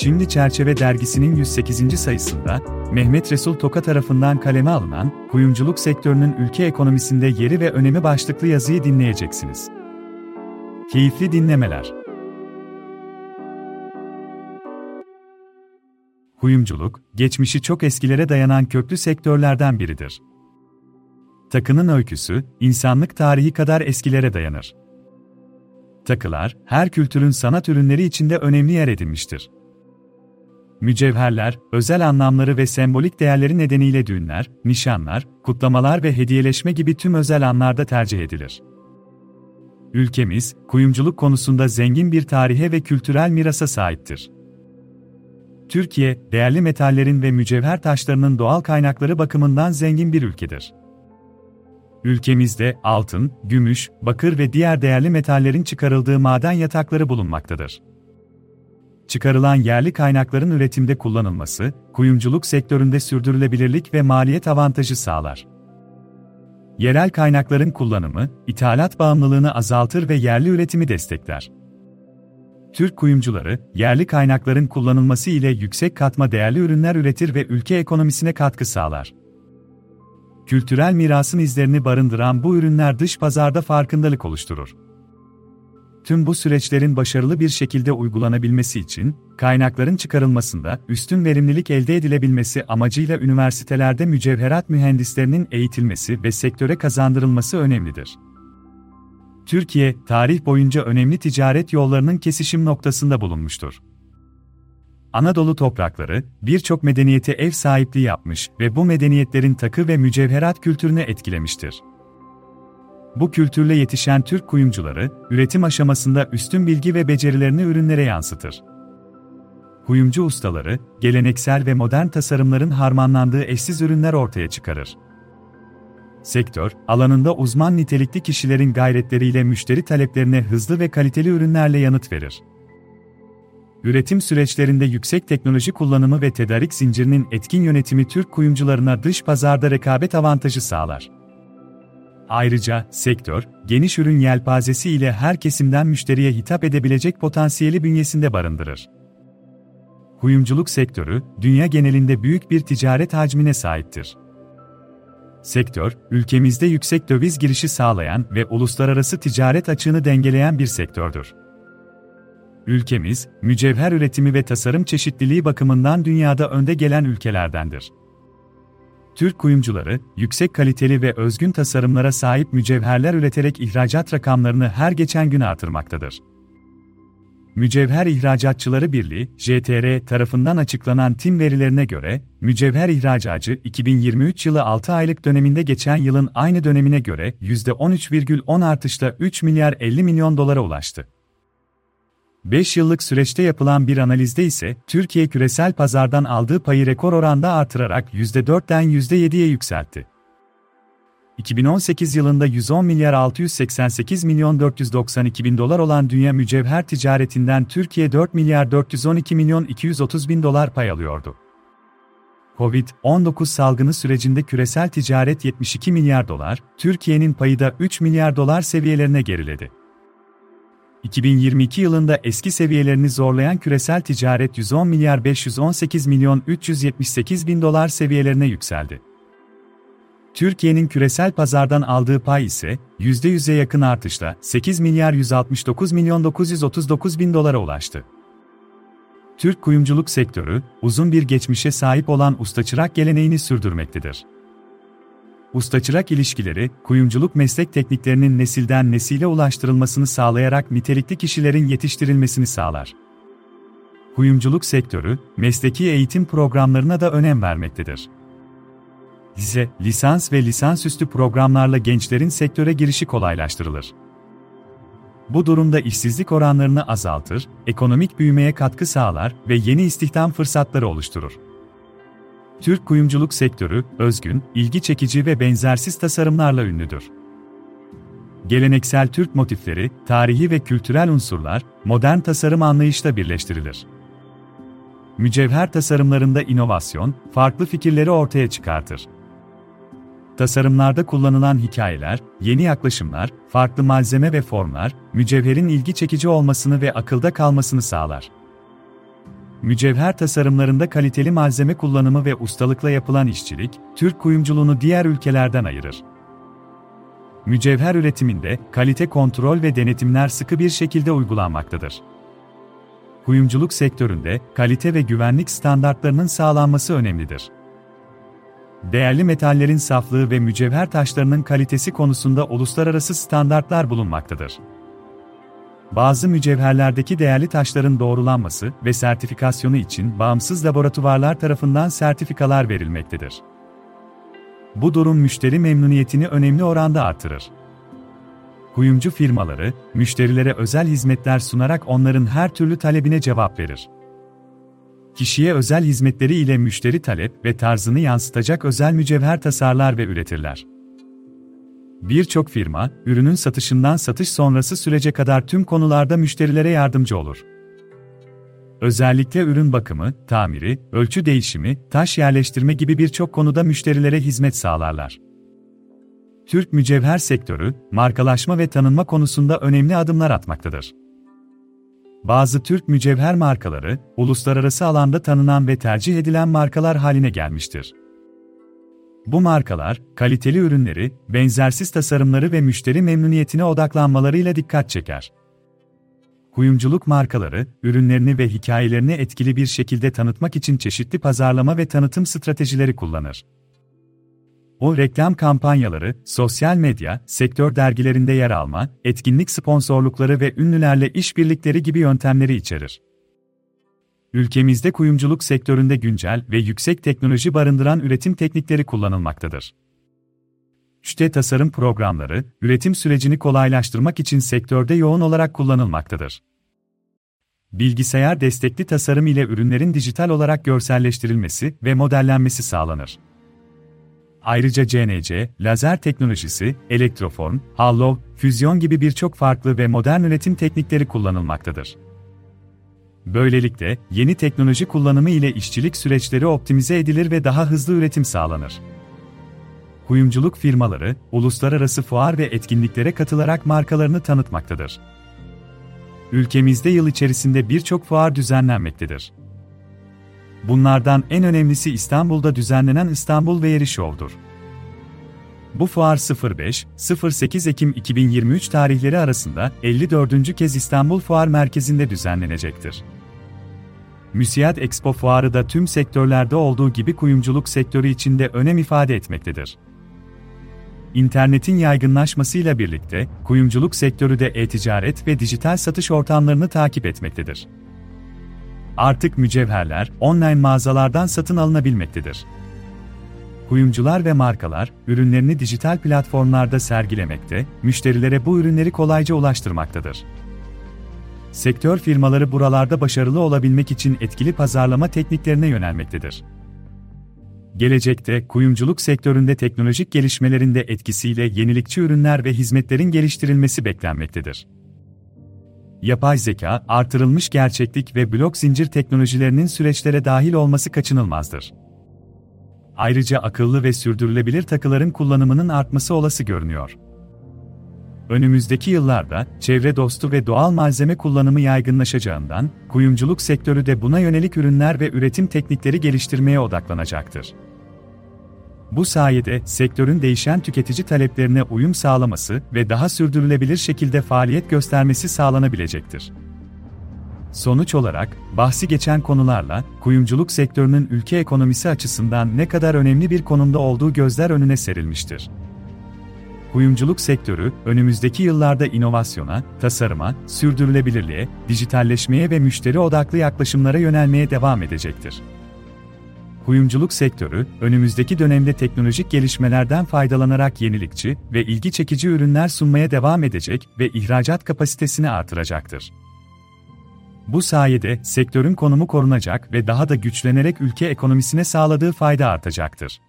Şimdi Çerçeve dergisinin 108. sayısında, Mehmet Resul Toka tarafından kaleme alınan, kuyumculuk sektörünün ülke ekonomisinde yeri ve önemi başlıklı yazıyı dinleyeceksiniz. Keyifli dinlemeler. Kuyumculuk, geçmişi çok eskilere dayanan köklü sektörlerden biridir. Takının öyküsü, insanlık tarihi kadar eskilere dayanır. Takılar, her kültürün sanat ürünleri içinde önemli yer edinmiştir. Mücevherler, özel anlamları ve sembolik değerleri nedeniyle düğünler, nişanlar, kutlamalar ve hediyeleşme gibi tüm özel anlarda tercih edilir. Ülkemiz, kuyumculuk konusunda zengin bir tarihe ve kültürel mirasa sahiptir. Türkiye, değerli metallerin ve mücevher taşlarının doğal kaynakları bakımından zengin bir ülkedir. Ülkemizde altın, gümüş, bakır ve diğer değerli metallerin çıkarıldığı maden yatakları bulunmaktadır. Çıkarılan yerli kaynakların üretimde kullanılması, kuyumculuk sektöründe sürdürülebilirlik ve maliyet avantajı sağlar. Yerel kaynakların kullanımı, ithalat bağımlılığını azaltır ve yerli üretimi destekler. Türk kuyumcuları, yerli kaynakların kullanılması ile yüksek katma değerli ürünler üretir ve ülke ekonomisine katkı sağlar. Kültürel mirasın izlerini barındıran bu ürünler dış pazarda farkındalık oluşturur. Tüm bu süreçlerin başarılı bir şekilde uygulanabilmesi için, kaynakların çıkarılmasında üstün verimlilik elde edilebilmesi amacıyla üniversitelerde mücevherat mühendislerinin eğitilmesi ve sektöre kazandırılması önemlidir. Türkiye, tarih boyunca önemli ticaret yollarının kesişim noktasında bulunmuştur. Anadolu toprakları, birçok medeniyete ev sahipliği yapmış ve bu medeniyetlerin takı ve mücevherat kültürünü etkilemiştir. Bu kültürle yetişen Türk kuyumcuları, üretim aşamasında üstün bilgi ve becerilerini ürünlere yansıtır. Kuyumcu ustaları, geleneksel ve modern tasarımların harmanlandığı eşsiz ürünler ortaya çıkarır. Sektör, alanında uzman nitelikli kişilerin gayretleriyle müşteri taleplerine hızlı ve kaliteli ürünlerle yanıt verir. Üretim süreçlerinde yüksek teknoloji kullanımı ve tedarik zincirinin etkin yönetimi Türk kuyumcularına dış pazarda rekabet avantajı sağlar. Ayrıca sektör, geniş ürün yelpazesi ile her kesimden müşteriye hitap edebilecek potansiyeli bünyesinde barındırır. Kuyumculuk sektörü, dünya genelinde büyük bir ticaret hacmine sahiptir. Sektör, ülkemizde yüksek döviz girişi sağlayan ve uluslararası ticaret açığını dengeleyen bir sektördür. Ülkemiz, mücevher üretimi ve tasarım çeşitliliği bakımından dünyada önde gelen ülkelerdendir. Türk kuyumcuları, yüksek kaliteli ve özgün tasarımlara sahip mücevherler üreterek ihracat rakamlarını her geçen gün artırmaktadır. Mücevher İhracatçıları Birliği, JTR tarafından açıklanan TİM verilerine göre, mücevher ihracacı 2023 yılı 6 aylık döneminde geçen yılın aynı dönemine göre %13,10 artışla 3 milyar 50 milyon dolara ulaştı. 5 yıllık süreçte yapılan bir analizde ise Türkiye küresel pazardan aldığı payı rekor oranda artırarak %4'den %7'ye yükseltti. 2018 yılında 110 milyar 688 milyon 492 bin dolar olan dünya mücevher ticaretinden Türkiye 4 milyar 412 milyon 230 bin dolar pay alıyordu. Covid-19 salgını sürecinde küresel ticaret 72 milyar dolar, Türkiye'nin payı da 3 milyar dolar seviyelerine geriledi. 2022 yılında eski seviyelerini zorlayan küresel ticaret 110 milyar 518 milyon 378 bin dolar seviyelerine yükseldi. Türkiye'nin küresel pazardan aldığı pay ise %100'e yakın artışla 8 milyar 169 milyon 939 bin dolara ulaştı. Türk kuyumculuk sektörü, uzun bir geçmişe sahip olan ustaçırak geleneğini sürdürmektedir. Usta-çırak ilişkileri, kuyumculuk meslek tekniklerinin nesilden nesile ulaştırılmasını sağlayarak nitelikli kişilerin yetiştirilmesini sağlar. Kuyumculuk sektörü, mesleki eğitim programlarına da önem vermektedir. Lise, lisans ve lisansüstü programlarla gençlerin sektöre girişi kolaylaştırılır. Bu durumda işsizlik oranlarını azaltır, ekonomik büyümeye katkı sağlar ve yeni istihdam fırsatları oluşturur. Türk kuyumculuk sektörü, özgün, ilgi çekici ve benzersiz tasarımlarla ünlüdür. Geleneksel Türk motifleri, tarihi ve kültürel unsurlar, modern tasarım anlayışla birleştirilir. Mücevher tasarımlarında inovasyon, farklı fikirleri ortaya çıkartır. Tasarımlarda kullanılan hikayeler, yeni yaklaşımlar, farklı malzeme ve formlar, mücevherin ilgi çekici olmasını ve akılda kalmasını sağlar. Mücevher tasarımlarında kaliteli malzeme kullanımı ve ustalıkla yapılan işçilik, Türk kuyumculuğunu diğer ülkelerden ayırır. Mücevher üretiminde kalite kontrol ve denetimler sıkı bir şekilde uygulanmaktadır. Kuyumculuk sektöründe kalite ve güvenlik standartlarının sağlanması önemlidir. Değerli metallerin saflığı ve mücevher taşlarının kalitesi konusunda uluslararası standartlar bulunmaktadır. Bazı mücevherlerdeki değerli taşların doğrulanması ve sertifikasyonu için bağımsız laboratuvarlar tarafından sertifikalar verilmektedir. Bu durum müşteri memnuniyetini önemli oranda artırır. Kuyumcu firmaları, müşterilere özel hizmetler sunarak onların her türlü talebine cevap verir. Kişiye özel hizmetleri ile müşteri talep ve tarzını yansıtacak özel mücevher tasarlar ve üretirler. Birçok firma, ürünün satışından satış sonrası sürece kadar tüm konularda müşterilere yardımcı olur. Özellikle ürün bakımı, tamiri, ölçü değişimi, taş yerleştirme gibi birçok konuda müşterilere hizmet sağlarlar. Türk mücevher sektörü, markalaşma ve tanınma konusunda önemli adımlar atmaktadır. Bazı Türk mücevher markaları, uluslararası alanda tanınan ve tercih edilen markalar haline gelmiştir. Bu markalar, kaliteli ürünleri, benzersiz tasarımları ve müşteri memnuniyetine odaklanmalarıyla dikkat çeker. Kuyumculuk markaları, ürünlerini ve hikayelerini etkili bir şekilde tanıtmak için çeşitli pazarlama ve tanıtım stratejileri kullanır. O reklam kampanyaları, sosyal medya, sektör dergilerinde yer alma, etkinlik sponsorlukları ve ünlülerle işbirlikleri gibi yöntemleri içerir. Ülkemizde kuyumculuk sektöründe güncel ve yüksek teknoloji barındıran üretim teknikleri kullanılmaktadır. İşte tasarım programları, üretim sürecini kolaylaştırmak için sektörde yoğun olarak kullanılmaktadır. Bilgisayar destekli tasarım ile ürünlerin dijital olarak görselleştirilmesi ve modellenmesi sağlanır. Ayrıca CNC, lazer teknolojisi, elektroform, hollow, füzyon gibi birçok farklı ve modern üretim teknikleri kullanılmaktadır. Böylelikle, yeni teknoloji kullanımı ile işçilik süreçleri optimize edilir ve daha hızlı üretim sağlanır. Kuyumculuk firmaları, uluslararası fuar ve etkinliklere katılarak markalarını tanıtmaktadır. Ülkemizde yıl içerisinde birçok fuar düzenlenmektedir. Bunlardan en önemlisi İstanbul'da düzenlenen İstanbul Veyeri Show'dur. Bu fuar 05-08 Ekim 2023 tarihleri arasında 54. kez İstanbul Fuar Merkezi'nde düzenlenecektir. Müsiyat Expo fuarı da tüm sektörlerde olduğu gibi kuyumculuk sektörü içinde önem ifade etmektedir. İnternetin yaygınlaşmasıyla birlikte kuyumculuk sektörü de e-ticaret ve dijital satış ortamlarını takip etmektedir. Artık mücevherler online mağazalardan satın alınabilmektedir. Kuyumcular ve markalar ürünlerini dijital platformlarda sergilemekte, müşterilere bu ürünleri kolayca ulaştırmaktadır. Sektör firmaları buralarda başarılı olabilmek için etkili pazarlama tekniklerine yönelmektedir. Gelecekte kuyumculuk sektöründe teknolojik gelişmelerin de etkisiyle yenilikçi ürünler ve hizmetlerin geliştirilmesi beklenmektedir. Yapay zeka, artırılmış gerçeklik ve blok zincir teknolojilerinin süreçlere dahil olması kaçınılmazdır. Ayrıca akıllı ve sürdürülebilir takıların kullanımının artması olası görünüyor. Önümüzdeki yıllarda çevre dostu ve doğal malzeme kullanımı yaygınlaşacağından, kuyumculuk sektörü de buna yönelik ürünler ve üretim teknikleri geliştirmeye odaklanacaktır. Bu sayede sektörün değişen tüketici taleplerine uyum sağlaması ve daha sürdürülebilir şekilde faaliyet göstermesi sağlanabilecektir. Sonuç olarak, bahsi geçen konularla, kuyumculuk sektörünün ülke ekonomisi açısından ne kadar önemli bir konumda olduğu gözler önüne serilmiştir. Kuyumculuk sektörü, önümüzdeki yıllarda inovasyona, tasarıma, sürdürülebilirliğe, dijitalleşmeye ve müşteri odaklı yaklaşımlara yönelmeye devam edecektir. Kuyumculuk sektörü, önümüzdeki dönemde teknolojik gelişmelerden faydalanarak yenilikçi ve ilgi çekici ürünler sunmaya devam edecek ve ihracat kapasitesini artıracaktır. Bu sayede sektörün konumu korunacak ve daha da güçlenerek ülke ekonomisine sağladığı fayda artacaktır.